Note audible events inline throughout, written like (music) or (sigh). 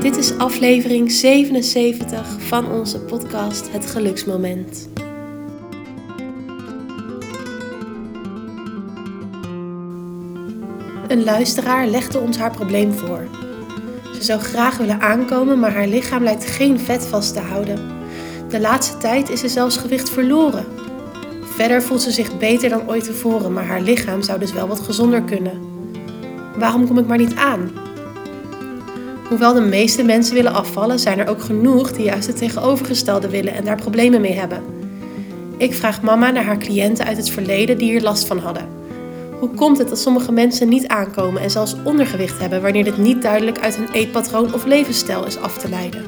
Dit is aflevering 77 van onze podcast Het Geluksmoment. Een luisteraar legde ons haar probleem voor. Ze zou graag willen aankomen, maar haar lichaam lijkt geen vet vast te houden. De laatste tijd is ze zelfs gewicht verloren. Verder voelt ze zich beter dan ooit tevoren, maar haar lichaam zou dus wel wat gezonder kunnen. Waarom kom ik maar niet aan? Hoewel de meeste mensen willen afvallen, zijn er ook genoeg die juist het tegenovergestelde willen en daar problemen mee hebben. Ik vraag mama naar haar cliënten uit het verleden die hier last van hadden. Hoe komt het dat sommige mensen niet aankomen en zelfs ondergewicht hebben wanneer dit niet duidelijk uit hun eetpatroon of levensstijl is af te leiden?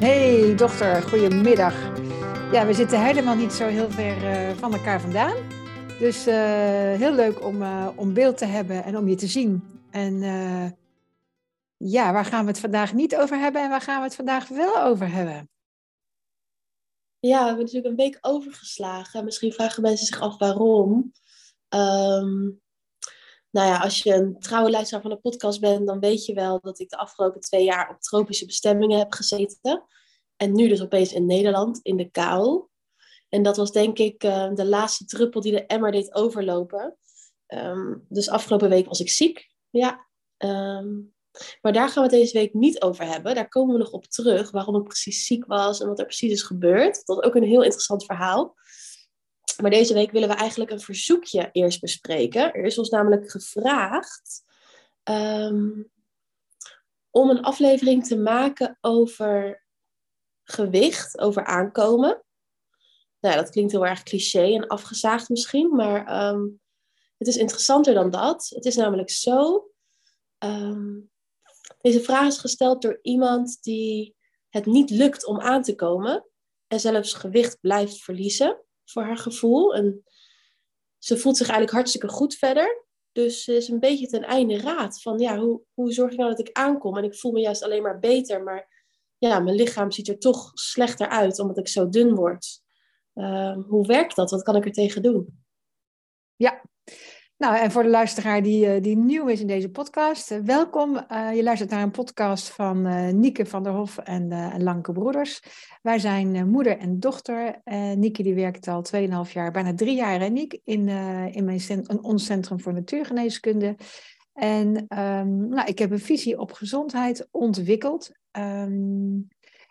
Hey dochter, goedemiddag. Ja, we zitten helemaal niet zo heel ver eh, van elkaar vandaan. Dus eh, heel leuk om, eh, om beeld te hebben en om je te zien. En ja, waar gaan we het vandaag niet over hebben en waar gaan we het vandaag wel over hebben? Ja, we hebben natuurlijk een week overgeslagen. Misschien vragen mensen zich af waarom. Ehm, nou ja, als je een trouwe luisteraar van de podcast bent, dan weet je wel dat ik de afgelopen twee jaar op tropische bestemmingen heb gezeten. En nu dus opeens in Nederland, in de kou. En dat was denk ik uh, de laatste druppel die de emmer deed overlopen. Um, dus afgelopen week was ik ziek. Ja. Um, maar daar gaan we het deze week niet over hebben. Daar komen we nog op terug. Waarom ik precies ziek was en wat er precies is gebeurd. Dat is ook een heel interessant verhaal. Maar deze week willen we eigenlijk een verzoekje eerst bespreken. Er is ons namelijk gevraagd um, om een aflevering te maken over gewicht, over aankomen. Nou, dat klinkt heel erg cliché en afgezaagd misschien, maar um, het is interessanter dan dat. Het is namelijk zo. Um, deze vraag is gesteld door iemand die het niet lukt om aan te komen en zelfs gewicht blijft verliezen voor haar gevoel. En ze voelt zich eigenlijk hartstikke goed verder. Dus ze is een beetje ten einde raad van ja, hoe, hoe zorg ik nou dat ik aankom? En ik voel me juist alleen maar beter, maar ja, mijn lichaam ziet er toch slechter uit omdat ik zo dun word. Uh, hoe werkt dat? Wat kan ik er tegen doen? Ja, nou en voor de luisteraar die, die nieuw is in deze podcast, uh, welkom. Uh, je luistert naar een podcast van uh, Nieke van der Hof en, en Lanke Broeders. Wij zijn moeder en dochter. Nieke die werkt al 2,5 jaar, bijna drie jaar, en Niek, in, in mijn in ons Centrum voor Natuurgeneeskunde. En um, nou, ik heb een visie op gezondheid ontwikkeld. Um,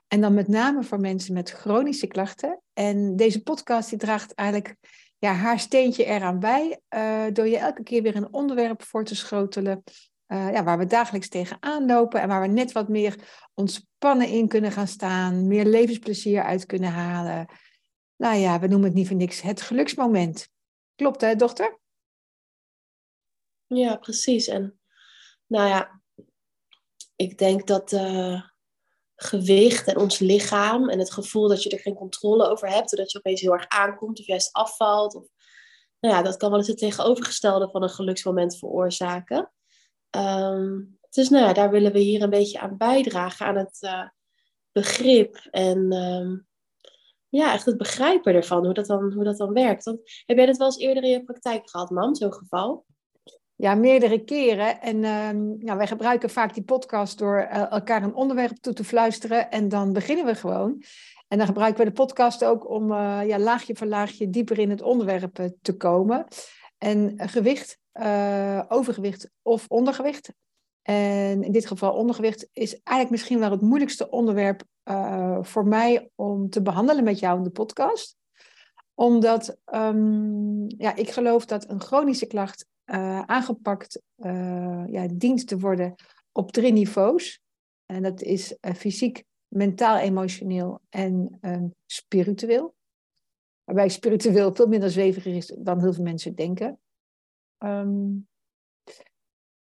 en dan met name voor mensen met chronische klachten. En deze podcast die draagt eigenlijk ja, haar steentje eraan bij. Uh, door je elke keer weer een onderwerp voor te schotelen. Uh, ja, waar we dagelijks tegenaan lopen. En waar we net wat meer ontspannen in kunnen gaan staan. Meer levensplezier uit kunnen halen. Nou ja, we noemen het niet voor niks het geluksmoment. Klopt hè, dochter? Ja, precies. En nou ja, ik denk dat uh, gewicht en ons lichaam en het gevoel dat je er geen controle over hebt, doordat je opeens heel erg aankomt of juist afvalt, of, nou ja, dat kan wel eens het tegenovergestelde van een geluksmoment veroorzaken. Um, dus nou ja, daar willen we hier een beetje aan bijdragen, aan het uh, begrip en um, ja, echt het begrijpen ervan, hoe dat dan, hoe dat dan werkt. Want, heb jij dat wel eens eerder in je praktijk gehad, mam, zo'n geval? Ja, meerdere keren. En uh, nou, wij gebruiken vaak die podcast door uh, elkaar een onderwerp toe te fluisteren. En dan beginnen we gewoon. En dan gebruiken we de podcast ook om uh, ja, laagje voor laagje dieper in het onderwerp uh, te komen. En gewicht, overgewicht of ondergewicht. En in dit geval ondergewicht is eigenlijk misschien wel het moeilijkste onderwerp voor mij om te behandelen met jou in de podcast omdat um, ja, ik geloof dat een chronische klacht uh, aangepakt uh, ja, dient te worden op drie niveaus. En dat is uh, fysiek, mentaal, emotioneel en um, spiritueel. Waarbij spiritueel veel minder zweviger is dan heel veel mensen denken. Um,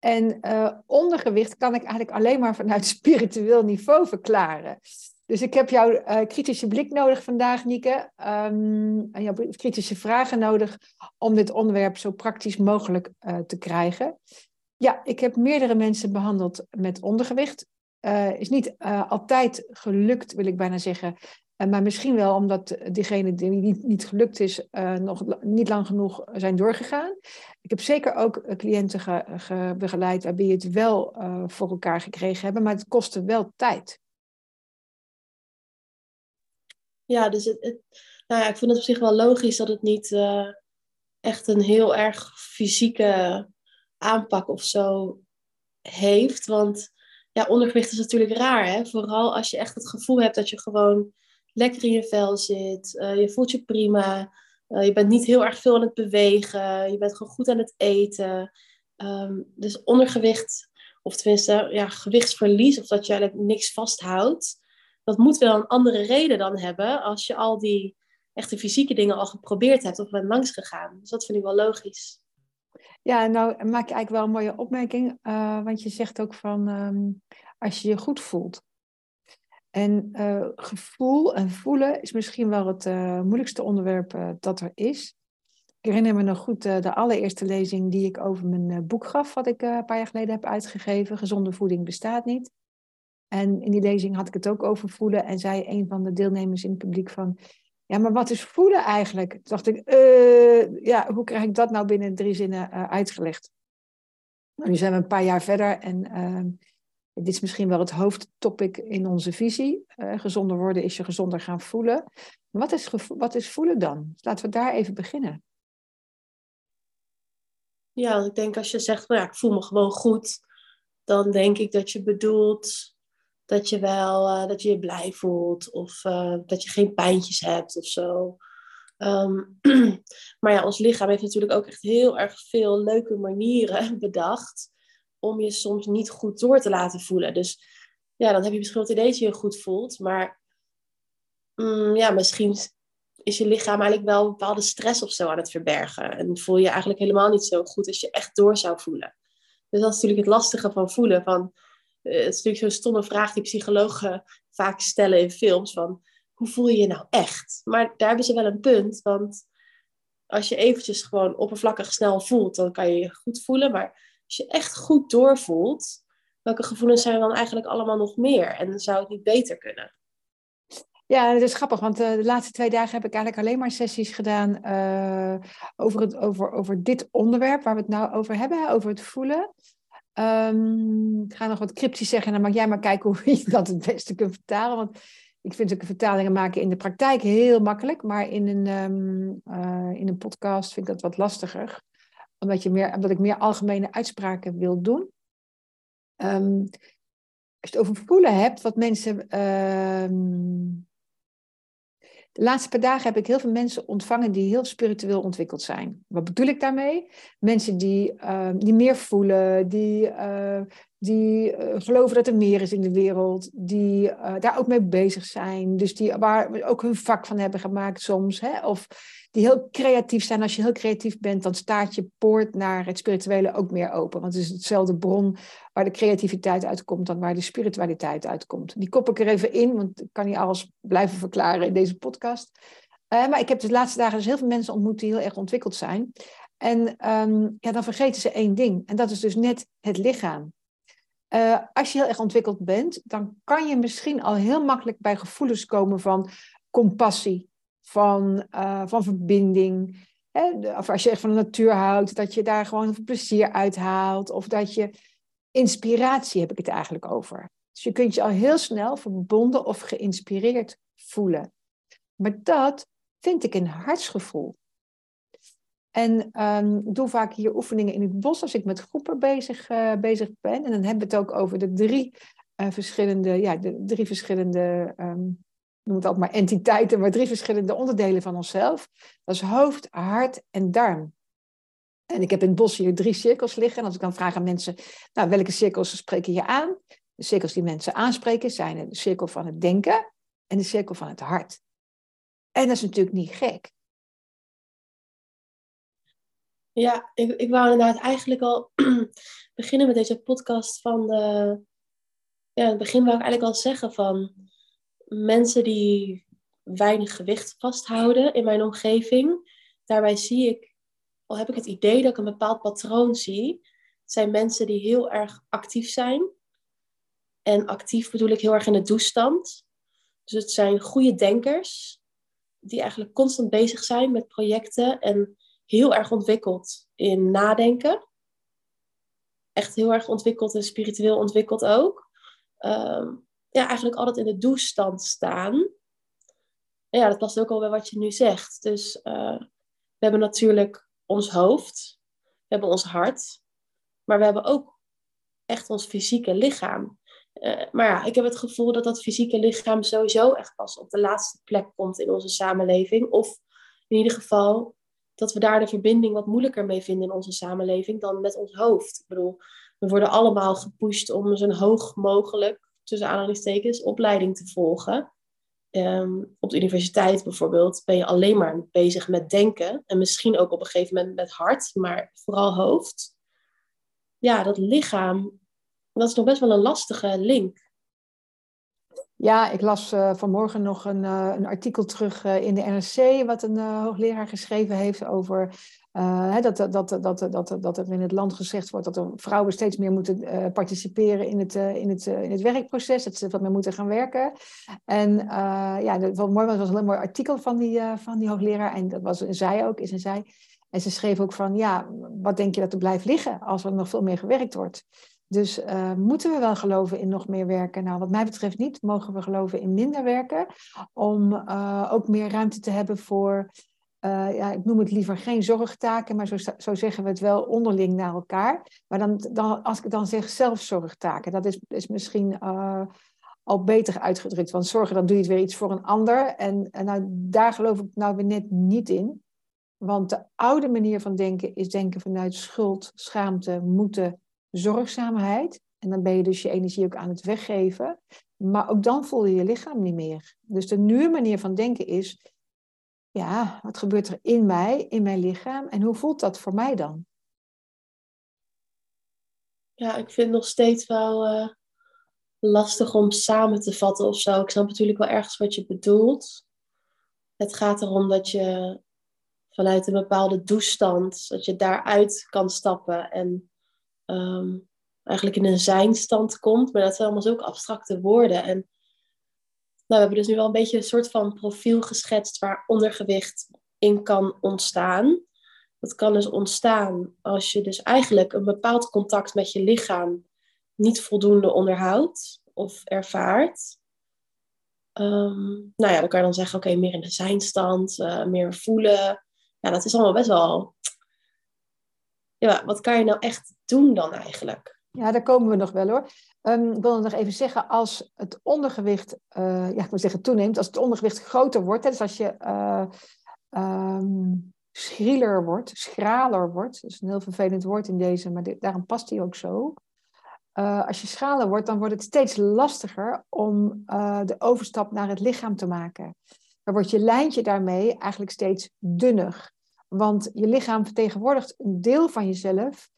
en ondergewicht kan ik eigenlijk alleen maar vanuit (laughs) spiritueel niveau verklaren. Dus ik heb jouw uh, kritische blik nodig vandaag, Nieke. Um, en jouw kritische vragen nodig om dit onderwerp zo praktisch mogelijk uh, te krijgen. Ja, ik heb meerdere mensen behandeld met ondergewicht. Is niet altijd gelukt, wil ik bijna zeggen. Uh, maar misschien wel omdat diegene die niet, niet gelukt is, nog niet lang genoeg zijn doorgegaan. Ik heb zeker ook cliënten ge, ge begeleid waarbij het wel voor elkaar gekregen hebben, maar het kostte wel tijd. Ja, dus het, nou ja, ik vind het op zich wel logisch dat het niet echt een heel erg fysieke aanpak of zo heeft. Want ja, ondergewicht is natuurlijk raar. Hè? Vooral als je echt het gevoel hebt dat je gewoon lekker in je vel zit. Uh, je voelt je prima. Uh, je bent niet heel erg veel aan het bewegen. Je bent gewoon goed aan het eten. Um, dus ondergewicht, of tenminste ja, gewichtsverlies, of dat je eigenlijk niks vasthoudt. Dat moet wel een andere reden dan hebben als je al die echte fysieke dingen al geprobeerd hebt of bent langs gegaan. Dus dat vind ik wel logisch. Ja, nou maak je eigenlijk wel een mooie opmerking, uh, want je zegt ook van um, als je je goed voelt. En uh, gevoel en voelen is misschien wel het uh, moeilijkste onderwerp dat er is. Ik herinner me nog goed de allereerste lezing die ik over mijn boek gaf, wat ik een paar jaar geleden heb uitgegeven. Gezonde voeding bestaat niet. En in die lezing had ik het ook over voelen en zei een van de deelnemers in het publiek van, ja, maar wat is voelen eigenlijk? Toen dacht ik, ja, hoe krijg ik dat nou binnen drie zinnen uitgelegd? Nou, nu zijn we een paar jaar verder en uh, dit is misschien wel het hoofdtopic in onze visie. gezonder worden is je gezonder gaan voelen. Wat is, wat is voelen dan? Laten we daar even beginnen. Ja, ik denk als je zegt, nou ja, ik voel me gewoon goed, dan denk ik dat je bedoelt dat je wel uh, dat je, je blij voelt of uh, dat je geen pijntjes hebt of zo. Um, (clears throat) maar ja, ons lichaam heeft natuurlijk ook echt heel erg veel leuke manieren (laughs) bedacht om je soms niet goed door te laten voelen. Dus ja, dan heb je misschien het idee dat je je goed voelt, maar um, ja, misschien is je lichaam eigenlijk wel een bepaalde stress of zo aan het verbergen. En voel je eigenlijk helemaal niet zo goed als je echt door zou voelen. Dus dat is natuurlijk het lastige van voelen. Van, eh, het is natuurlijk zo'n stomme vraag die psychologen vaak stellen in films. Van, hoe voel je je nou echt? Maar daar hebben ze wel een punt. Want als je eventjes gewoon oppervlakkig snel voelt, dan kan je je goed voelen. Maar als je echt goed doorvoelt, welke gevoelens zijn er dan eigenlijk allemaal nog meer? En zou het niet beter kunnen? Ja, dat is grappig, want uh, de laatste twee dagen heb ik eigenlijk alleen maar sessies gedaan uh, over, het, over, over dit onderwerp waar we het nou over hebben, over het voelen. Um, ik ga nog wat cryptisch zeggen en dan mag jij maar kijken hoe (laughs) je dat het beste kunt vertalen. Want ik vind ook vertalingen maken in de praktijk heel makkelijk, maar in een, um, uh, in een podcast vind ik dat wat lastiger. Omdat, je meer, omdat ik meer algemene uitspraken wil doen. Um, als je het over voelen hebt, wat mensen de laatste paar dagen heb ik heel veel mensen ontvangen die heel spiritueel ontwikkeld zijn. Wat bedoel ik daarmee? Mensen die, uh, die meer voelen, die, uh, die uh, geloven dat er meer is in de wereld, die daar ook mee bezig zijn. Dus die waar ook hun vak van hebben gemaakt soms. Hè? Of die heel creatief zijn. Als je heel creatief bent, dan staat je poort naar het spirituele ook meer open. Want het is hetzelfde bron waar de creativiteit uitkomt dan waar de spiritualiteit uitkomt. Die kop ik er even in, want ik kan niet alles blijven verklaren in deze podcast. Uh, maar ik heb de laatste dagen dus heel veel mensen ontmoet die heel erg ontwikkeld zijn. En um, ja, dan vergeten ze één ding. En dat is dus net het lichaam. Uh, als je heel erg ontwikkeld bent, dan kan je misschien al heel makkelijk bij gevoelens komen van compassie, van, uh, van verbinding. Hè? Of als je echt van de natuur houdt, dat je daar gewoon plezier uithaalt. Of dat je inspiratie heb ik het eigenlijk over. Dus je kunt je al heel snel verbonden of geïnspireerd voelen. Maar dat vind ik een hartsgevoel. En ik doe vaak hier oefeningen in het bos als ik met groepen bezig, uh, bezig ben. En dan hebben we het ook over de drie uh, verschillende, ja, de drie verschillende um, noem het ook maar entiteiten, maar drie verschillende onderdelen van onszelf. Dat is hoofd, hart en darm. En ik heb in het bos hier drie cirkels liggen. En als ik dan vraag aan mensen, nou, welke cirkels spreken je aan? De cirkels die mensen aanspreken zijn de cirkel van het denken en de cirkel van het hart. En dat is natuurlijk niet gek. Ja, ik, ik wou inderdaad eigenlijk al (clears throat) beginnen met deze podcast van de... Ja, in het begin wou ik eigenlijk al zeggen van mensen die weinig gewicht vasthouden in mijn omgeving. Daarbij zie ik, al heb ik het idee dat ik een bepaald patroon zie. Het zijn mensen die heel erg actief zijn. En actief bedoel ik heel erg in de toestand. Dus het zijn goede denkers die eigenlijk constant bezig zijn met projecten en heel erg ontwikkeld in nadenken. Echt heel erg ontwikkeld en spiritueel ontwikkeld ook. Ehm, ja, eigenlijk altijd in de doestand staan. En ja, dat past ook al bij wat je nu zegt. Dus uh, we hebben natuurlijk ons hoofd, we hebben ons hart, maar we hebben ook echt ons fysieke lichaam. Uh, maar ja, ik heb het gevoel dat dat fysieke lichaam sowieso echt pas op de laatste plek komt in onze samenleving. Of in ieder geval dat we daar de verbinding wat moeilijker mee vinden in onze samenleving dan met ons hoofd. Ik bedoel, we worden allemaal gepusht om zo hoog mogelijk, tussen aanhalingstekens, opleiding te volgen. Um, op de universiteit bijvoorbeeld ben je alleen maar bezig met denken. En misschien ook op een gegeven moment met hart, maar vooral hoofd. Ja, dat lichaam, dat is nog best wel een lastige link. Ja, ik las uh, vanmorgen nog een, uh, een artikel terug uh, in de NRC, wat een hoogleraar geschreven heeft over dat, dat, dat, dat, dat, dat er in het land gezegd wordt dat vrouwen steeds meer moeten participeren in het, in, het, in het werkproces, dat ze wat meer moeten gaan werken. En ja, dat was mooi, was een heel mooi artikel van die, van die hoogleraar. En dat was een zij ook, is een zij. En ze schreef ook van, ja, wat denk je dat er blijft liggen als er nog veel meer gewerkt wordt? Dus moeten we wel geloven in nog meer werken? Nou, wat mij betreft niet. Mogen we geloven in minder werken? Om ook meer ruimte te hebben voor uh, ja, ik noem het liever geen zorgtaken, maar zo, zo, zeggen we het wel onderling naar elkaar. Maar dan, dan, als ik dan zeg zelfzorgtaken, dat is, is misschien al beter uitgedrukt. Want zorgen, dan doe je het weer iets voor een ander. En, en nou, daar geloof ik nou weer net niet in. Want de oude manier van denken is denken vanuit schuld, schaamte, moeten, zorgzaamheid. En dan ben je dus je energie ook aan het weggeven. Maar ook dan voel je je lichaam niet meer. Dus de nieuwe manier van denken is ja, wat gebeurt er in mij, in mijn lichaam en hoe voelt dat voor mij dan? Ja, ik vind het nog steeds wel uh, lastig om samen te vatten of zo. Ik snap natuurlijk wel ergens wat je bedoelt. Het gaat erom dat je vanuit een bepaalde toestand, dat je daaruit kan stappen en um, eigenlijk in een zijnstand komt. Maar dat zijn allemaal zulke abstracte woorden. En nou, we hebben dus nu wel een beetje een soort van profiel geschetst waar ondergewicht in kan ontstaan. Dat kan dus ontstaan als je dus eigenlijk een bepaald contact met je lichaam niet voldoende onderhoudt of ervaart. Um, nou ja, dan kan je dan zeggen, oké, meer in de zijnstand, uh, meer voelen. Ja, dat is allemaal best wel... Ja, wat kan je nou echt doen dan eigenlijk? Ja, daar komen we nog wel hoor. Um, ik wil nog even zeggen, als het ondergewicht, uh, ja, ik wil zeggen toeneemt, als het ondergewicht groter wordt, hè, dus als je uh, schrieler wordt, schraler wordt, dat is een heel vervelend woord in deze, maar daarom past hij ook zo. Uh, als je schraler wordt, dan wordt het steeds lastiger om de overstap naar het lichaam te maken. Dan wordt je lijntje daarmee eigenlijk steeds dunner. Want je lichaam vertegenwoordigt een deel van jezelf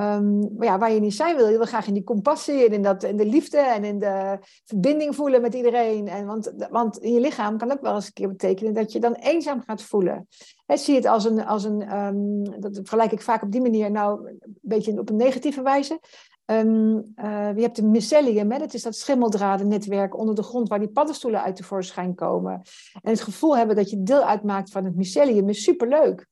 Um, ja, waar je niet zijn wil. Je wil graag in die compassie en in, dat, in de liefde en in de verbinding voelen met iedereen. En want, want je lichaam kan ook wel eens een keer betekenen dat je dan eenzaam gaat voelen. He, zie het als een, als een um, dat vergelijk ik vaak op die manier, nou een beetje op een negatieve wijze. Um, uh, je hebt de mycelium, hè, dat is dat schimmeldradennetwerk onder de grond waar die paddenstoelen uit tevoorschijn komen. En het gevoel hebben dat je deel uitmaakt van het mycelium is superleuk.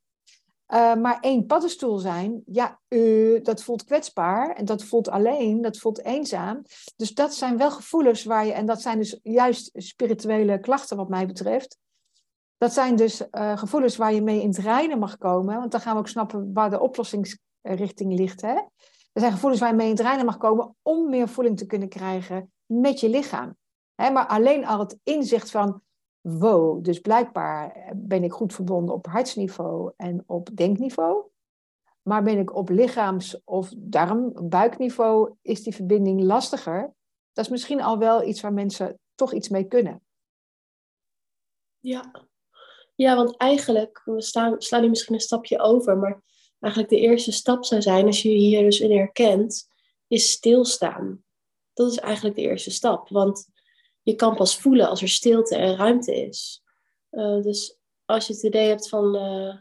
Uh, maar één paddenstoel zijn, ja, uh, dat voelt kwetsbaar en dat voelt alleen, dat voelt eenzaam. Dus dat zijn wel gevoelens waar je, en dat zijn dus juist spirituele klachten wat mij betreft. Dat zijn dus uh, gevoelens waar je mee in het reinen mag komen, want dan gaan we ook snappen waar de oplossingsrichting ligt. Hè? Er zijn gevoelens waar je mee in het reinen mag komen om meer voeling te kunnen krijgen met je lichaam. Hè? Maar alleen al het inzicht van, wow, dus blijkbaar ben ik goed verbonden op hartsniveau en op denkniveau. Maar ben ik op lichaams- of darm, buikniveau, is die verbinding lastiger. Dat is misschien al wel iets waar mensen toch iets mee kunnen. Ja, ja want eigenlijk, we staan, slaan hier misschien een stapje over, maar eigenlijk de eerste stap zou zijn, als je je hier dus in herkent, is stilstaan. Dat is eigenlijk de eerste stap. Want je kan pas voelen als er stilte en ruimte is. Uh, dus als je het idee hebt van, uh,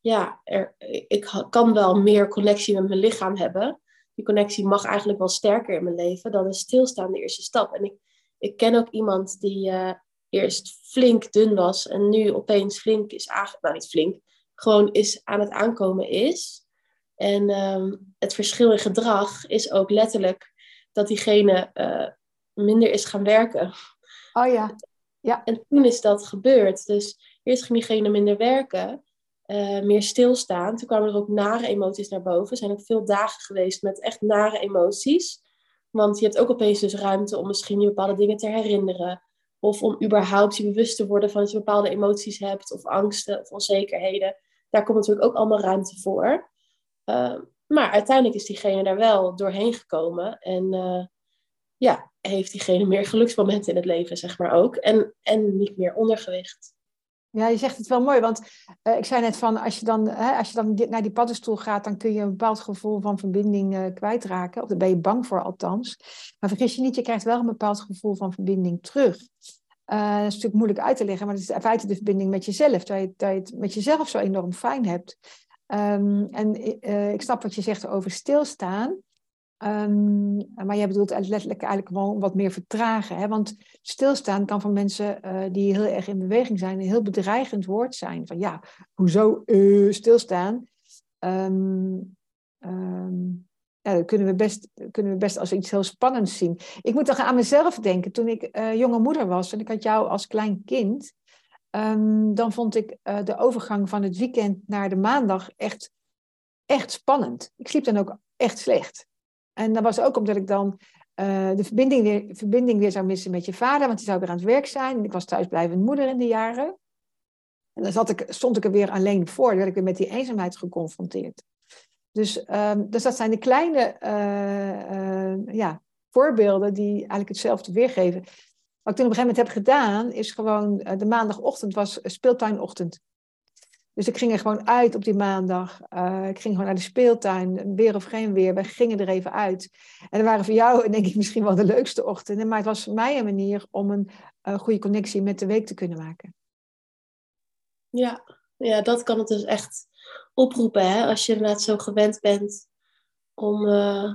ja, er, ik kan wel meer connectie met mijn lichaam hebben. Die connectie mag eigenlijk wel sterker in mijn leven. Dan is stilstaan de eerste stap. En ik, ik ken ook iemand die uh, eerst flink dun was en nu opeens flink is aangekomen. Nou, niet flink, gewoon is aan het aankomen is. En um, het verschil in gedrag is ook letterlijk dat diegene minder is gaan werken. Oh ja. ja. En toen is dat gebeurd. Dus eerst ging diegene minder werken, uh, meer stilstaan. Toen kwamen er ook nare emoties naar boven. Er zijn ook veel dagen geweest met echt nare emoties. Want je hebt ook opeens dus ruimte om misschien je bepaalde dingen te herinneren. Of om überhaupt je bewust te worden van dat je bepaalde emoties hebt. Of angsten of onzekerheden. Daar komt natuurlijk ook allemaal ruimte voor. Uh, maar uiteindelijk is diegene daar wel doorheen gekomen. En uh, ja, heeft diegene meer geluksmomenten in het leven, zeg maar ook. En, en niet meer ondergewicht. Ja, je zegt het wel mooi, want uh, ik zei net van als je dan, hè, als je dan naar die paddenstoel gaat, dan kun je een bepaald gevoel van verbinding uh, kwijtraken. Of daar ben je bang voor althans. Maar vergis je niet, je krijgt wel een bepaald gevoel van verbinding terug. Uh, dat is natuurlijk moeilijk uit te leggen, maar het is in feite de verbinding met jezelf. Dat je, dat je het met jezelf zo enorm fijn hebt. Um, en ik snap wat je zegt over stilstaan. Um, maar jij bedoelt letterlijk eigenlijk gewoon wat meer vertragen. Hè? Want stilstaan kan voor mensen uh, die heel erg in beweging zijn een heel bedreigend woord zijn. Van ja, hoezo uh, stilstaan? Um, ja, dat kunnen we, best, kunnen we best als iets heel spannends zien. Ik moet dan aan mezelf denken. Toen ik uh, jonge moeder was en ik had jou als klein kind. dan vond ik de overgang van het weekend naar de maandag echt, echt spannend. Ik sliep dan ook echt slecht. En dat was ook omdat ik dan uh, de verbinding weer, verbinding weer zou missen met je vader, want die zou weer aan het werk zijn. Ik was thuisblijvend moeder in de jaren. En dan zat ik, stond ik er weer alleen voor, dan werd ik weer met die eenzaamheid geconfronteerd. Dus, um, dus dat zijn de kleine uh, uh, ja, voorbeelden die eigenlijk hetzelfde weergeven. Wat ik toen op een gegeven moment heb gedaan, is gewoon de maandagochtend was speeltuinochtend. Dus ik ging er gewoon uit op die maandag. Uh, ik ging gewoon naar de speeltuin, weer of geen weer. We gingen er even uit. En dat waren voor jou, (laughs) denk ik, misschien wel de leukste ochtenden. Maar het was voor mij een manier om een goede connectie met de week te kunnen maken. Ja, ja dat kan het dus echt oproepen. Hè? Als je inderdaad zo gewend bent om... Uh...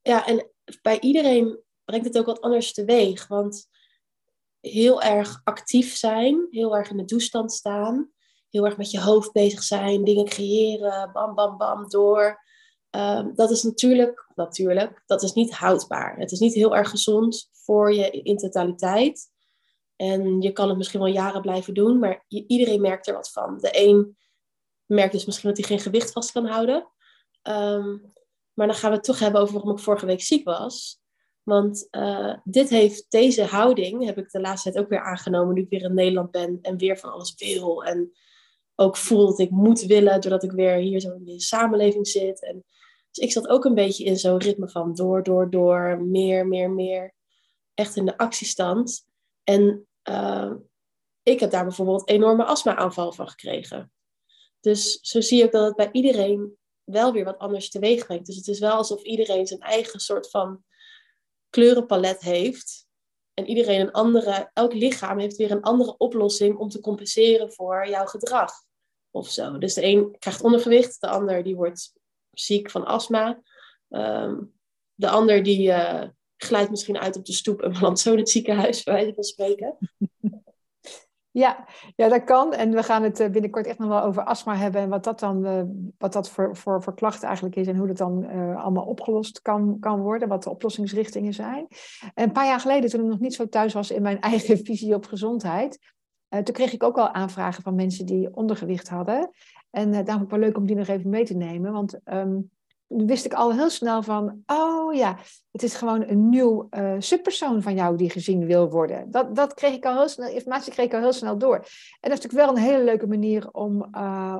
Ja, en bij iedereen brengt het ook wat anders teweeg. Want heel erg actief zijn, heel erg in de toestand staan heel erg met je hoofd bezig zijn, dingen creëren, bam, bam, bam, door. Um, dat is natuurlijk, natuurlijk, dat is niet houdbaar. Het is niet heel erg gezond voor je in totaliteit. En je kan het misschien wel jaren blijven doen, maar iedereen merkt er wat van. De een merkt dus misschien dat hij geen gewicht vast kan houden. Um, maar dan gaan we het toch hebben over waarom ik vorige week ziek was. Want uh, dit heeft, deze houding heb ik de laatste tijd ook weer aangenomen nu ik weer in Nederland ben en weer van alles wil. En ook voel dat ik moet willen, doordat ik weer hier zo in de samenleving zit. En, dus ik zat ook een beetje in zo'n ritme van door, door, door, meer, meer, meer. Echt in de actiestand. En uh, ik heb daar bijvoorbeeld enorme astma-aanval van gekregen. Dus zo zie ook dat het bij iedereen wel weer wat anders teweeg brengt. Dus het is wel alsof iedereen zijn eigen soort van kleurenpalet heeft. En iedereen een andere, elk lichaam heeft weer een andere oplossing om te compenseren voor jouw gedrag. Of zo. Dus de een krijgt ondergewicht, de ander die wordt ziek van astma. Um, de ander die uh, glijdt misschien uit op de stoep en belandt zo in het ziekenhuis, bij wijze van spreken. (laughs) Ja, ja, dat kan. En we gaan het eh, binnenkort echt nog wel over astma hebben en wat dat dan uh, wat dat voor, voor, klachten eigenlijk is en hoe dat dan allemaal opgelost kan, kan worden, wat de oplossingsrichtingen zijn. En een paar jaar geleden, toen ik nog niet zo thuis was in mijn (laughs) eigen visie op gezondheid, toen kreeg ik ook al aanvragen van mensen die ondergewicht hadden. En daarom vond ik wel leuk om die nog even mee te nemen, want um, wist ik al heel snel van, oh ja, het is gewoon een nieuw uh, subpersoon van jou die gezien wil worden. Dat, dat kreeg ik al heel snel, informatie kreeg ik al heel snel door. En dat is natuurlijk wel een hele leuke manier om,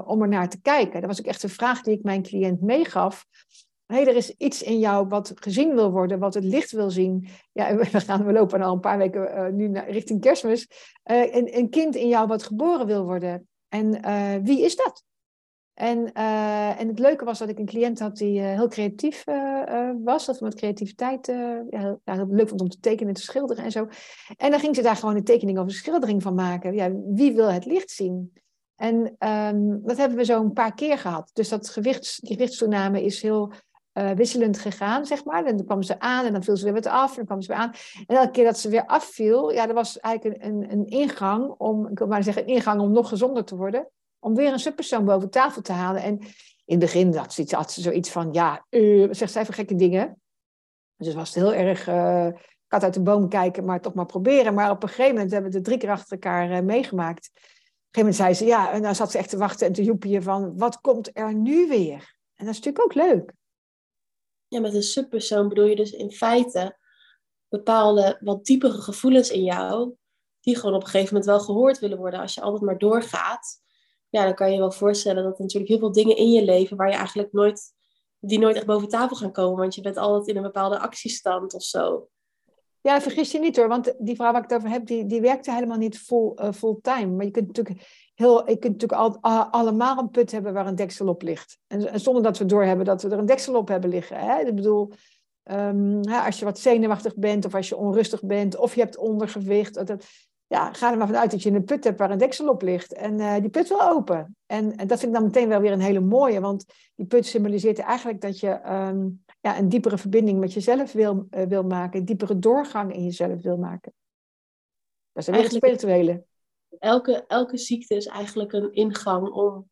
om er naar te kijken. Dat was ook echt een vraag die ik mijn cliënt meegaf. Hey, er is iets in jou wat gezien wil worden, wat het licht wil zien. Ja, (laughs) we, gaan, we lopen al een paar weken uh, nu naar, richting kerstmis. een, een kind in jou wat geboren wil worden. En wie is dat? En, en het leuke was dat ik een cliënt had die heel creatief was. Dat met creativiteit ja, heel leuk vond om te tekenen en te schilderen en zo. En dan ging ze daar gewoon een tekening of een schildering van maken. Ja, wie wil het licht zien? En ehm, dat hebben we zo een paar keer gehad. Dus dat gewichts, die gewichtstoename is heel uh, wisselend gegaan, zeg maar. En dan kwam ze aan en dan viel ze weer wat af en dan kwam ze weer aan. En elke keer dat ze weer afviel, ja, dat was eigenlijk een, een, een ingang om, ik wil maar zeggen, een ingang om nog gezonder te worden. Om weer een subpersoon boven tafel te halen. En in het begin had ze, had ze zoiets van, ja, uh, zegt zij voor gekke dingen. Dus het was heel erg uh, kat uit de boom kijken, maar toch maar proberen. Maar op een gegeven moment hebben we het drie keer achter elkaar meegemaakt. Op een gegeven moment zei ze, ja, en dan zat ze echt te wachten en te joepien van, wat komt er nu weer? En dat is natuurlijk ook leuk ja, met een subpersoon bedoel je dus in feite bepaalde wat diepere gevoelens in jou, die gewoon op een gegeven moment wel gehoord willen worden. Als je altijd maar doorgaat, ja, dan kan je je wel voorstellen dat er natuurlijk heel veel dingen in je leven waar je eigenlijk nooit, die nooit echt boven tafel gaan komen, want je bent altijd in een bepaalde actiestand of zo. Ja, vergis je niet hoor, want die vrouw waar ik het over heb, die, die werkte helemaal niet full, uh, fulltime. Maar je kunt natuurlijk, heel, je kunt natuurlijk al, allemaal een put hebben waar een deksel op ligt. En, en, zonder dat we doorhebben dat we er een deksel op hebben liggen. Hè? Ik bedoel, um, als je wat zenuwachtig bent of als je onrustig bent of je hebt ondergewicht. Dat, ja, ga er maar vanuit dat je een put hebt waar een deksel op ligt. En uh, die put wil open. En, en, dat vind ik dan meteen wel weer een hele mooie, want die put symboliseert eigenlijk dat je um, ja, een diepere verbinding met jezelf wil, uh, wil maken, een diepere doorgang in jezelf wil maken. Dat is een hele spirituele. Elke, elke ziekte is eigenlijk een ingang om,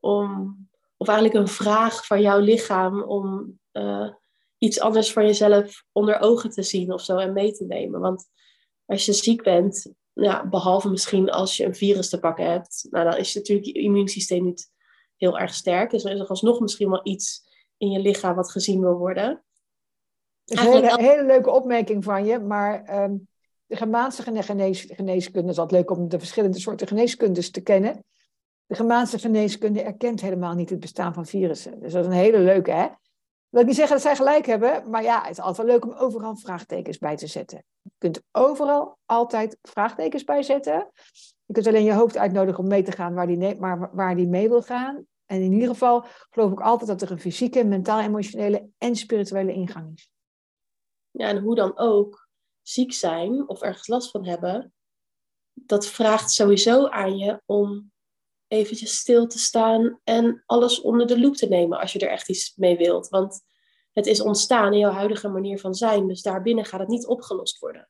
om, of eigenlijk een vraag van jouw lichaam om uh, iets anders van jezelf onder ogen te zien of zo en mee te nemen. Want als je ziek bent, ja, behalve misschien als je een virus te pakken hebt, nou, dan is natuurlijk je immuunsysteem niet heel erg sterk. Dus er is alsnog misschien wel iets in je lichaam wat gezien wil worden. Dat is een hele, hele, leuke opmerking van je, maar um, de Germaanse genees, geneeskunde is altijd leuk om de verschillende soorten geneeskundes te kennen. De Germaanse geneeskunde erkent helemaal niet het bestaan van virussen. Dus dat is een hele leuke, hè? Wil ik niet zeggen dat zij gelijk hebben, maar ja, het is altijd wel leuk om overal vraagtekens bij te zetten. Je kunt overal altijd vraagtekens bij zetten. Je kunt alleen je hoofd uitnodigen om mee te gaan waar die, maar waar die mee wil gaan. En in ieder geval geloof ik altijd dat er een fysieke, mentaal, emotionele en spirituele ingang is. Ja, en hoe dan ook, ziek zijn of ergens last van hebben, dat vraagt sowieso aan je om eventjes stil te staan en alles onder de loep te nemen als je er echt iets mee wilt. Want het is ontstaan in jouw huidige manier van zijn, dus daarbinnen gaat het niet opgelost worden.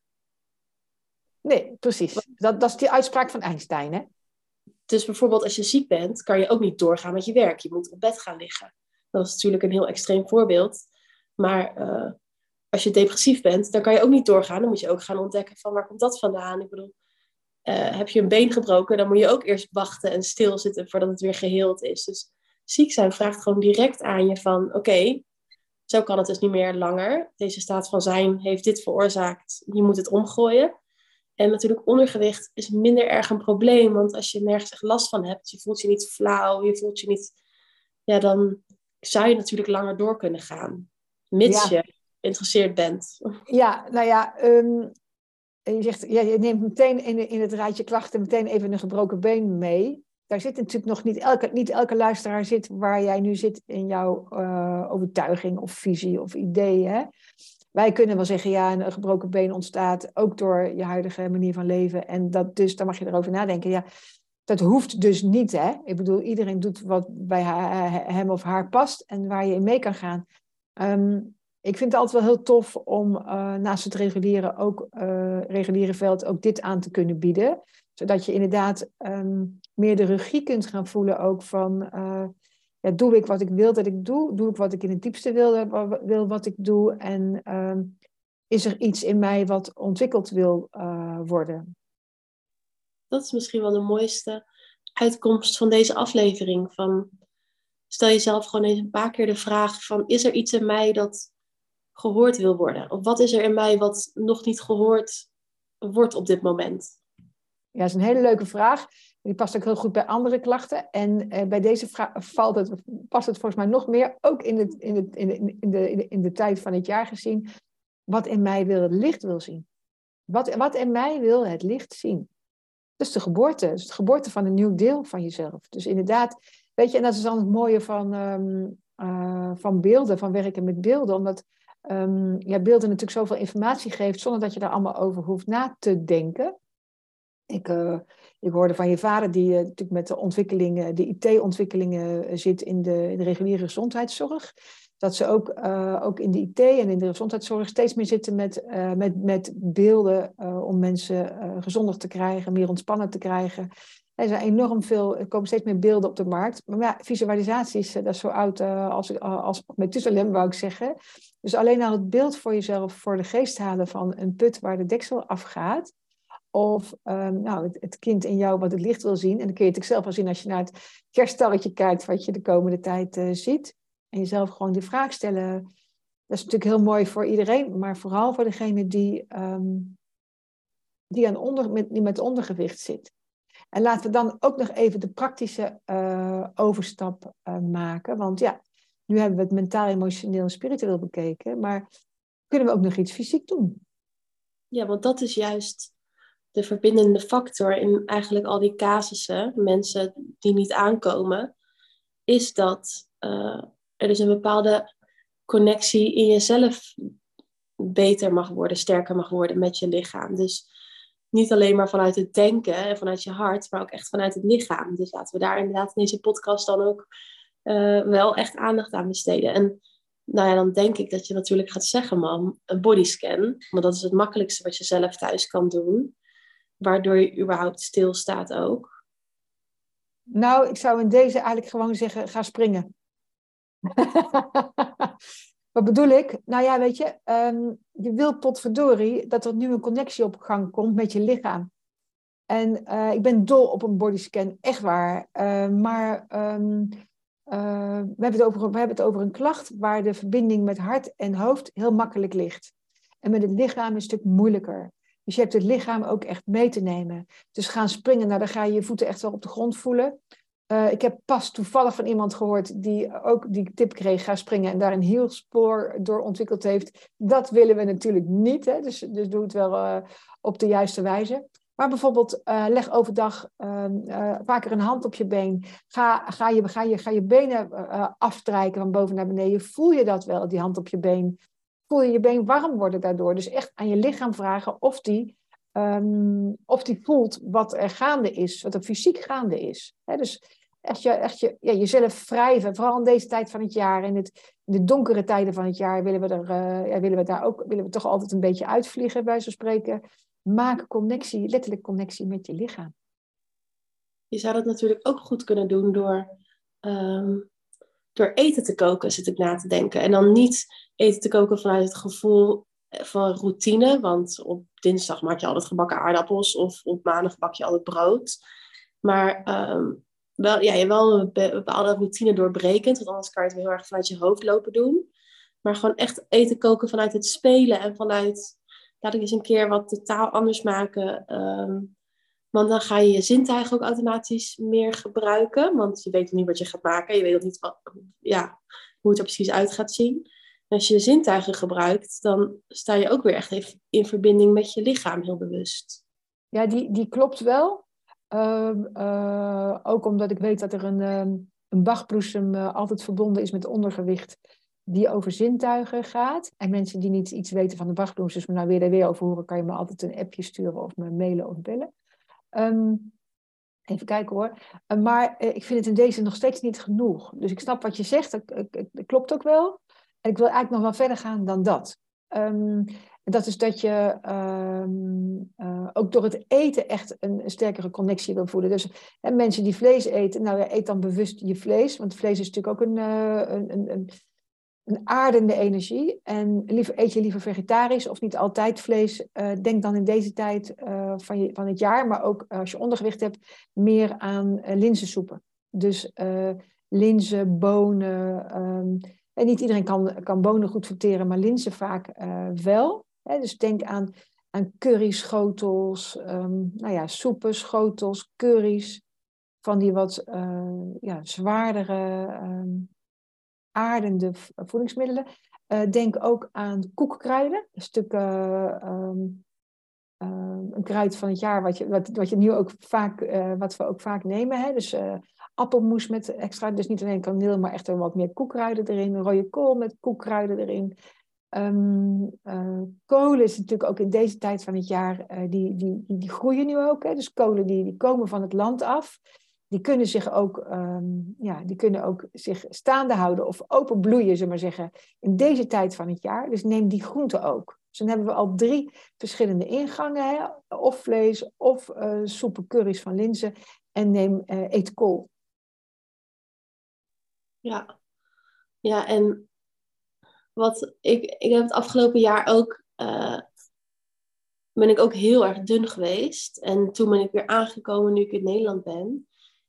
Nee, precies. Dat, dat is die uitspraak van Einstein, hè? Dus bijvoorbeeld als je ziek bent, kan je ook niet doorgaan met je werk. Je moet op bed gaan liggen. Dat is natuurlijk een heel extreem voorbeeld. Maar uh, als je depressief bent, dan kan je ook niet doorgaan. Dan moet je ook gaan ontdekken van waar komt dat vandaan. Ik bedoel, uh, heb je een been gebroken, dan moet je ook eerst wachten en stilzitten voordat het weer geheeld is. Dus ziek zijn vraagt gewoon direct aan je van oké, okay, zo kan het dus niet meer langer. Deze staat van zijn heeft dit veroorzaakt. Je moet het omgooien. En natuurlijk ondergewicht is minder erg een probleem, want als je nergens echt last van hebt, je voelt je niet flauw, je voelt je niet, ja, dan zou je natuurlijk langer door kunnen gaan, mits je geïnteresseerd bent. Ja, nou ja, um, je zegt, ja, je neemt meteen in, in het rijtje klachten meteen even een gebroken been mee. Daar zit natuurlijk nog niet elke, niet elke luisteraar zit waar jij nu zit in jouw uh, overtuiging of visie of idee. Hè? Wij kunnen wel zeggen, ja, een gebroken been ontstaat ook door je huidige manier van leven. En dat dus, daar mag je erover nadenken. Ja, dat hoeft dus niet, hè. Ik bedoel, iedereen doet wat bij hem of haar past en waar je in mee kan gaan. Um, ik vind het altijd wel heel tof om uh, naast het reguliere, ook, uh, veld ook dit aan te kunnen bieden. Zodat je inderdaad um, meer de regie kunt gaan voelen ook van... Uh, ja, doe ik wat ik wil dat ik doe? Doe ik wat ik in het diepste wil, wil wat ik doe? En uh, is er iets in mij wat ontwikkeld wil worden? Dat is misschien wel de mooiste uitkomst van deze aflevering. Van, stel jezelf gewoon eens een paar keer de vraag van... is er iets in mij dat gehoord wil worden? Of wat is er in mij wat nog niet gehoord wordt op dit moment? Ja, dat is een hele leuke vraag. Die past ook heel goed bij andere klachten. En eh, bij deze vraag valt het, past het volgens mij nog meer, ook in, het, in, het, in, de, in, de, in de tijd van het jaar gezien, wat in mij wil het licht wil zien. Wat, wat in mij wil het licht zien. Dus de geboorte, dus de geboorte van een nieuw deel van jezelf. Dus inderdaad, weet je, en dat is dan het mooie van, um, uh, van beelden, van werken met beelden, omdat um, ja, beelden natuurlijk zoveel informatie geeft, zonder dat je daar allemaal over hoeft na te denken. Ik, uh, ik hoorde van je vader, die uh, natuurlijk met de ontwikkelingen, de IT-ontwikkelingen zit in de, de reguliere gezondheidszorg. Dat ze ook, ook in de IT en in de gezondheidszorg steeds meer zitten met, met, met beelden om mensen gezonder te krijgen, meer ontspannen te krijgen. Er zijn enorm veel, er komen steeds meer beelden op de markt. Maar ja, visualisatie is, dat is zo oud als, als Methuselem, wou ik zeggen. Dus alleen al het beeld voor jezelf voor de geest halen van een put waar de deksel afgaat of um, nou, het, kind in jou wat het licht wil zien. En dan kun je het zelf wel zien als je naar het kerststalletje kijkt wat je de komende tijd ziet. En jezelf gewoon die vraag stellen. Dat is natuurlijk heel mooi voor iedereen, maar vooral voor degene die, um, die, aan onder, met, die met ondergewicht zit. En laten we dan ook nog even de praktische uh, overstap uh, maken. Want ja, nu hebben we het mentaal, emotioneel en spiritueel bekeken. Maar kunnen we ook nog iets fysiek doen? Ja, want dat is juist de verbindende factor in eigenlijk al die casussen, mensen die niet aankomen, is dat uh, er dus een bepaalde connectie in jezelf beter mag worden, sterker mag worden met je lichaam. Dus niet alleen maar vanuit het denken en vanuit je hart, maar ook echt vanuit het lichaam. Dus laten we daar inderdaad in deze podcast dan ook uh, wel echt aandacht aan besteden. En nou ja, dan denk ik dat je natuurlijk gaat zeggen, man, een bodyscan. Want dat is het makkelijkste wat je zelf thuis kan doen waardoor je überhaupt stilstaat ook? Nou, ik zou in deze eigenlijk gewoon zeggen, ga springen. (laughs) Wat bedoel ik? Nou ja, weet je, um, je wil potverdorie dat er nu een connectie op gang komt met je lichaam. En uh, ik ben dol op een bodyscan, echt waar. Uh, maar um, uh, we, hebben het over, we hebben het over een klacht waar de verbinding met hart en hoofd heel makkelijk ligt. En met het lichaam een stuk moeilijker. Dus je hebt het lichaam ook echt mee te nemen. Dus gaan springen, nou dan ga je je voeten echt wel op de grond voelen. Uh, ik heb pas toevallig van iemand gehoord die ook die tip kreeg, ga springen en daar een heel spoor door ontwikkeld heeft. Dat willen we natuurlijk niet, hè? Dus, dus doe het wel uh, op de juiste wijze. Maar bijvoorbeeld uh, leg overdag ehm, vaker een hand op je been. Ga, ga, je, ga, je, ga je benen afstrijken van boven naar beneden. Voel je dat wel, die hand op je been? voel je je been warm worden daardoor. Dus echt aan je lichaam vragen of die, um, of die voelt wat er gaande is, wat er fysiek gaande is. dus echt, je, echt je, ja, jezelf wrijven, vooral in deze tijd van het jaar, in, het, in de donkere tijden van het jaar, willen we, er, ja, willen we daar ook willen we toch altijd een beetje uitvliegen, bij zo spreken. Maak connectie, letterlijk connectie met je lichaam. Je zou dat natuurlijk ook goed kunnen doen door um, door eten te koken, zit ik na te denken. En dan niet eten te koken vanuit het gevoel van routine. Want op dinsdag maak je altijd gebakken aardappels of op maandag bak je altijd brood. Maar um, wel, ja, je wel een bepaalde routine doorbrekend. Want anders kan je het heel erg vanuit je hoofd lopen doen. Maar gewoon echt eten koken vanuit het spelen en vanuit... Laat ik eens een keer wat totaal anders maken. Um, want dan ga je je zintuigen ook automatisch meer gebruiken. Want je weet niet wat je gaat maken. Je weet ook niet wat, ja, hoe het er precies uit gaat zien. En als je je zintuigen gebruikt, dan sta je ook weer echt even in verbinding met je lichaam, heel bewust. Ja, die, die klopt wel. Uh, uh, ook omdat ik weet dat er een, um, een Bachbloesem uh, altijd verbonden is met ondergewicht die over zintuigen gaat. En mensen die niet iets weten van de Bachbloesem, maar nou weer daar weer over horen, kan je me altijd een appje sturen of me mailen of bellen. Um, even kijken hoor. Uh, maar ik vind het in deze nog steeds niet genoeg. Dus ik snap wat je zegt, dat, dat klopt ook wel. En ik wil eigenlijk nog wel verder gaan dan dat. Um, dat is dat je um, uh, ook door het eten echt een, een sterkere connectie wil voelen. Dus hè, mensen die vlees eten, nou ja, eet dan bewust je vlees. Want vlees is natuurlijk ook een, een, een, een een aardende energie. En liever, eet je liever vegetarisch of niet altijd vlees. Uh, denk dan in deze tijd van, je, van het jaar, maar ook als je ondergewicht hebt, meer aan linzensoepen. Dus linzen, bonen. Um, en niet iedereen kan, kan bonen goed verteren, maar linzen vaak wel. Dus denk aan, aan curryschotels, um, nou ja, soepen, schotels, curry's. Van die wat ja, zwaardere um, aardende voedingsmiddelen. Uh, denk ook aan koekkruiden. Een stuk um, uh, een kruid van het jaar wat je, wat, wat je nu ook vaak, wat we ook vaak nemen. Hè? Dus appelmoes met extra, dus niet alleen kaneel, maar echt wat meer koekkruiden erin. Rode kool met koekkruiden erin. Eh, kolen is natuurlijk ook in deze tijd van het jaar, uh, die, die, die, groeien nu ook. Hè? Dus kolen die, die komen van het land af. Die kunnen zich ook, ehm, ja, die kunnen ook zich staande houden of open bloeien, zullen maar zeggen, in deze tijd van het jaar. Dus neem die groenten ook. Dus dan hebben we al drie verschillende ingangen. Hè? Of vlees, of uh, soepen, curry's van linzen. En neem, eet kool. Ja. ja, en wat ik, ik heb het afgelopen jaar ook, uh, ben ik ook heel erg dun geweest. En toen ben ik weer aangekomen nu ik in Nederland ben.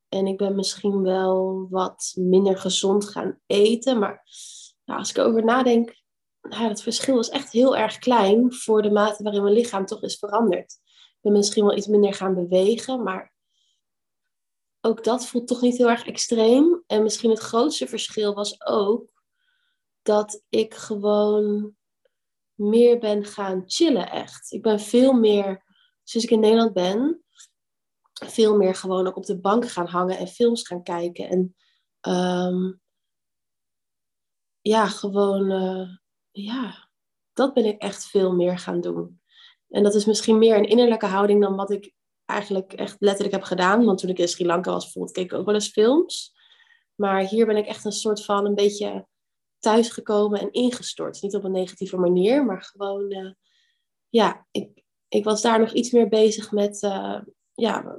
En ik ben misschien wel wat minder gezond gaan eten. Maar als ik erover nadenk, nou, het verschil is echt heel erg klein voor de mate waarin mijn lichaam toch is veranderd. Ik ben misschien wel iets minder gaan bewegen, maar ook dat voelt toch niet heel erg extreem. En misschien het grootste verschil was ook dat ik gewoon meer ben gaan chillen, echt. Ik ben veel meer, sinds ik in Nederland ben, veel meer gewoon ook op de bank gaan hangen en films gaan kijken. En ehm, ja, gewoon, uh, ja, dat ben ik echt veel meer gaan doen. En dat is misschien meer een innerlijke houding dan wat ik eigenlijk echt letterlijk heb gedaan. Want toen ik in Sri Lanka was, bijvoorbeeld, keek ik ook wel eens films. Maar hier ben ik echt een soort van een beetje thuisgekomen en ingestort. Niet op een negatieve manier, maar gewoon, uh, ja, ik, ik was daar nog iets meer bezig met uh, ja,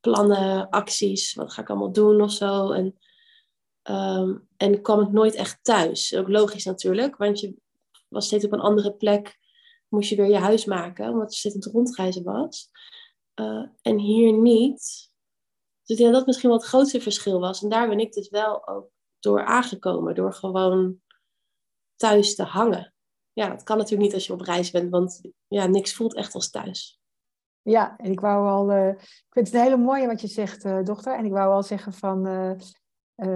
plannen, acties. Wat ga ik allemaal doen of zo. En, um, en kwam ik nooit echt thuis. Ook logisch natuurlijk, want je was steeds op een andere plek. Moest je weer je huis maken, omdat je steeds rondreizen was. Uh, en hier niet. Dus ja, dat misschien wel het grootste verschil was. En daar ben ik dus wel ook door aangekomen. Door gewoon thuis te hangen. Ja, dat kan natuurlijk niet als je op reis bent, want ja, niks voelt echt als thuis. Ja, en ik wou al, uh, ik vind het een hele mooie wat je zegt, uh, dochter. En ik wou al zeggen van uh,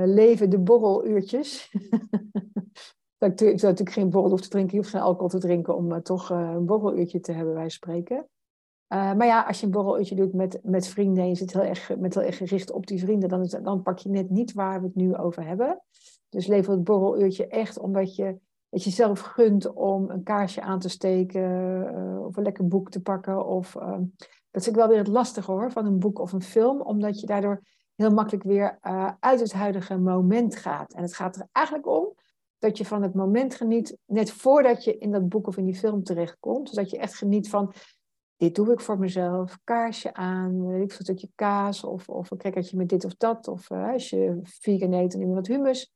leven de borreluurtjes. (laughs) dat ik, zou natuurlijk geen borrel hoeven te drinken, je hoeft geen alcohol te drinken om toch een borreluurtje te hebben, wij spreken. Maar ja, als je een borreluurtje doet met, met vrienden en je zit heel erg, met heel erg gericht op die vrienden, dan, dan pak je net niet waar we het nu over hebben. Dus lever het borreluurtje echt omdat je dat je zelf gunt om een kaarsje aan te steken uh, of een lekker boek te pakken. Of, uh, dat is ook wel weer het lastige hoor, van een boek of een film, omdat je daardoor heel makkelijk weer uh, uit het huidige moment gaat. En het gaat er eigenlijk om dat je van het moment geniet, net voordat je in dat boek of in die film terechtkomt. Dus dat je echt geniet van, dit doe ik voor mezelf, kaarsje aan, weet ik een stukje kaas of, of een crackertje met dit of dat. Of als je vegan eet, dan neem je wat hummus.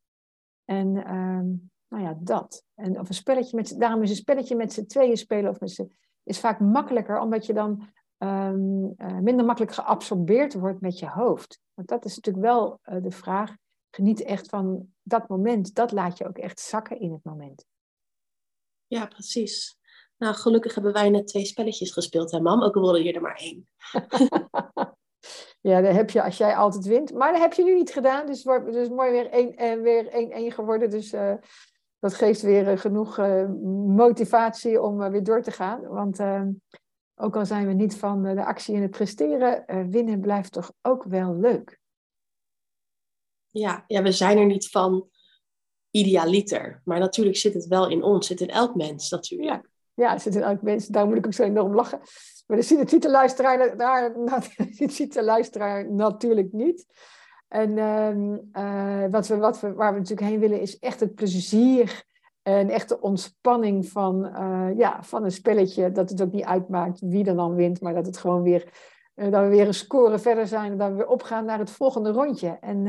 En ehm, nou ja, dat. En of een spelletje met, daarom is een spelletje met z'n tweeën spelen of met z'n, is vaak makkelijker, omdat je dan um, uh, minder makkelijk geabsorbeerd wordt met je hoofd. Want dat is natuurlijk wel uh, de vraag. Geniet echt van dat moment. Dat laat je ook echt zakken in het moment. Ja, precies. Nou, gelukkig hebben wij net twee spelletjes gespeeld, hè, mam? Ook al wilde je er maar één. (laughs) ja, dat heb je als jij altijd wint. Maar dat heb je nu niet gedaan. Dus het is dus mooi weer 1 en weer 1-1 geworden. Dus uh, dat geeft weer eh, genoeg eh, motivatie om eh, weer door te gaan. Want ook al zijn we niet van de actie en het presteren, winnen blijft toch ook wel leuk. Ja, ja, we zijn er niet van idealiter. Maar natuurlijk zit het wel in ons, zit in elk mens natuurlijk. Ja, ja het zit in elk mens. Daar moet ik ook zo enorm lachen. Maar dat ziet de luisteraar, (laughs) daar, ziet de luisteraar natuurlijk niet. En uh, wat we, wat we, waar we natuurlijk heen willen is echt het plezier en echt de ontspanning van, uh, ja, van een spelletje. Dat het ook niet uitmaakt wie er dan wint, maar dat het gewoon weer, uh, dat we weer een score verder zijn dat we weer opgaan naar het volgende rondje. En,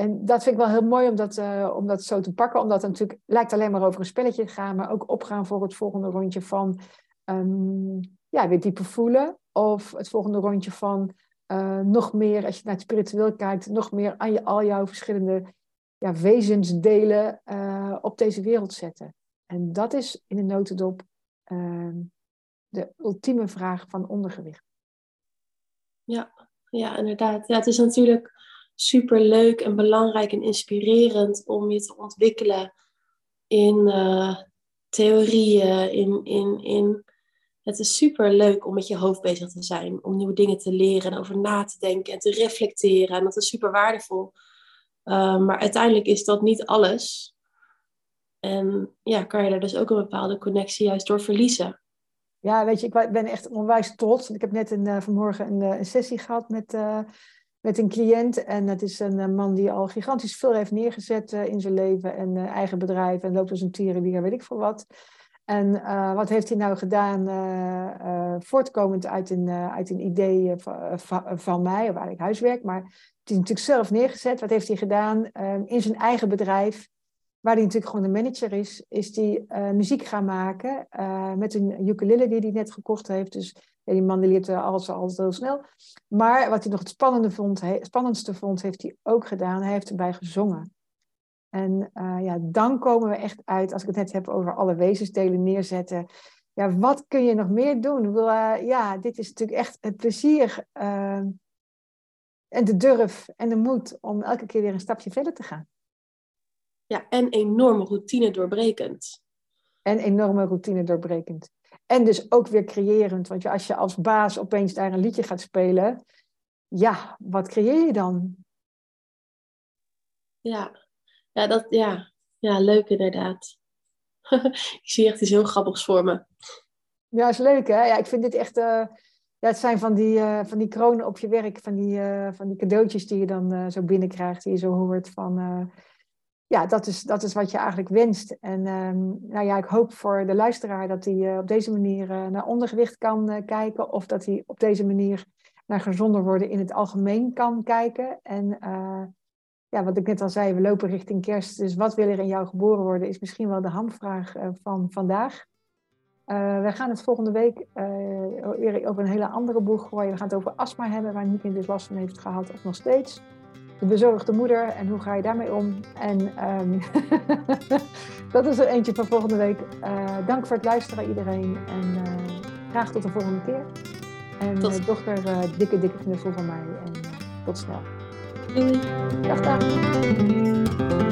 en dat vind ik wel heel mooi om dat, om dat zo te pakken, omdat het natuurlijk lijkt alleen maar over een spelletje te gaan, maar ook opgaan voor het volgende rondje van um, ja, weer dieper voelen. Of het volgende rondje van uh, nog meer, als je naar het spiritueel kijkt, nog meer aan je, al jouw verschillende ja, wezensdelen uh, op deze wereld zetten. En dat is in de notendop uh, de ultieme vraag van ondergewicht. Ja, ja inderdaad. Ja, het is natuurlijk super leuk en belangrijk en inspirerend om je te ontwikkelen in uh, theorieën, in, in, in het is super leuk om met je hoofd bezig te zijn, om nieuwe dingen te leren en over na te denken en te reflecteren. En dat is super waardevol. Uh, maar uiteindelijk is dat niet alles. En ja, kan je daar dus ook een bepaalde connectie juist door verliezen. Ja, weet je, ik ben echt onwijs trots. Ik heb net een, uh, vanmorgen een, een, sessie gehad met, met een cliënt. En het is een man die al gigantisch veel heeft neergezet in zijn leven. En eigen bedrijf en loopt als een tierenlier, weet ik veel wat. En uh, wat heeft hij nou gedaan, voortkomend uit een, uit een idee van, van mij, of eigenlijk huiswerk, maar het is natuurlijk zelf neergezet. Wat heeft hij gedaan in zijn eigen bedrijf, waar hij natuurlijk gewoon de manager is, is die muziek gaan maken met een ukulele die hij net gekocht heeft. Dus die man die leert alles altijd heel snel. Maar wat hij nog het spannende vond, spannendste vond, heeft hij ook gedaan. Hij heeft erbij gezongen. En uh, ja, dan komen we echt uit, als ik het net heb over alle wezensdelen neerzetten. Ja, wat kun je nog meer doen? Uh, ja, dit is natuurlijk echt het plezier en de durf en de moed om elke keer weer een stapje verder te gaan. Ja, en enorme routine doorbrekend. En enorme routine doorbrekend. En dus ook weer creërend. Want als je als baas opeens daar een liedje gaat spelen, ja, wat creëer je dan? Ja, ja, dat, ja. ja leuk inderdaad. (laughs) ik zie echt iets heel grappigs voor me. Ja, is leuk hè. Ja, ik vind dit echt... Uh, ja, het zijn van die, uh, van die kronen op je werk, van die, uh, van die cadeautjes die je dan zo binnenkrijgt, die je zo hoort van... ja, dat is, dat is wat je eigenlijk wenst. En um, nou ja, ik hoop voor de luisteraar dat hij op deze manier naar ondergewicht kan kijken. Of dat hij op deze manier naar gezonder worden in het algemeen kan kijken. En ja, wat ik net al zei, we lopen richting kerst. Dus wat wil er in jou geboren worden, is misschien wel de hamvraag van vandaag. We gaan het volgende week weer over een hele andere boeg gooien. We gaan het over astma hebben, waar Nieke dus last van heeft gehad, of nog steeds. De bezorgde moeder en hoe ga je daarmee om? En um, (laughs) dat is er eentje van volgende week. dank voor het luisteren iedereen en graag tot de volgende keer. En tot... dochter, dikke, dikke knuffel van mij en tot snel. Doei. Dag, dag.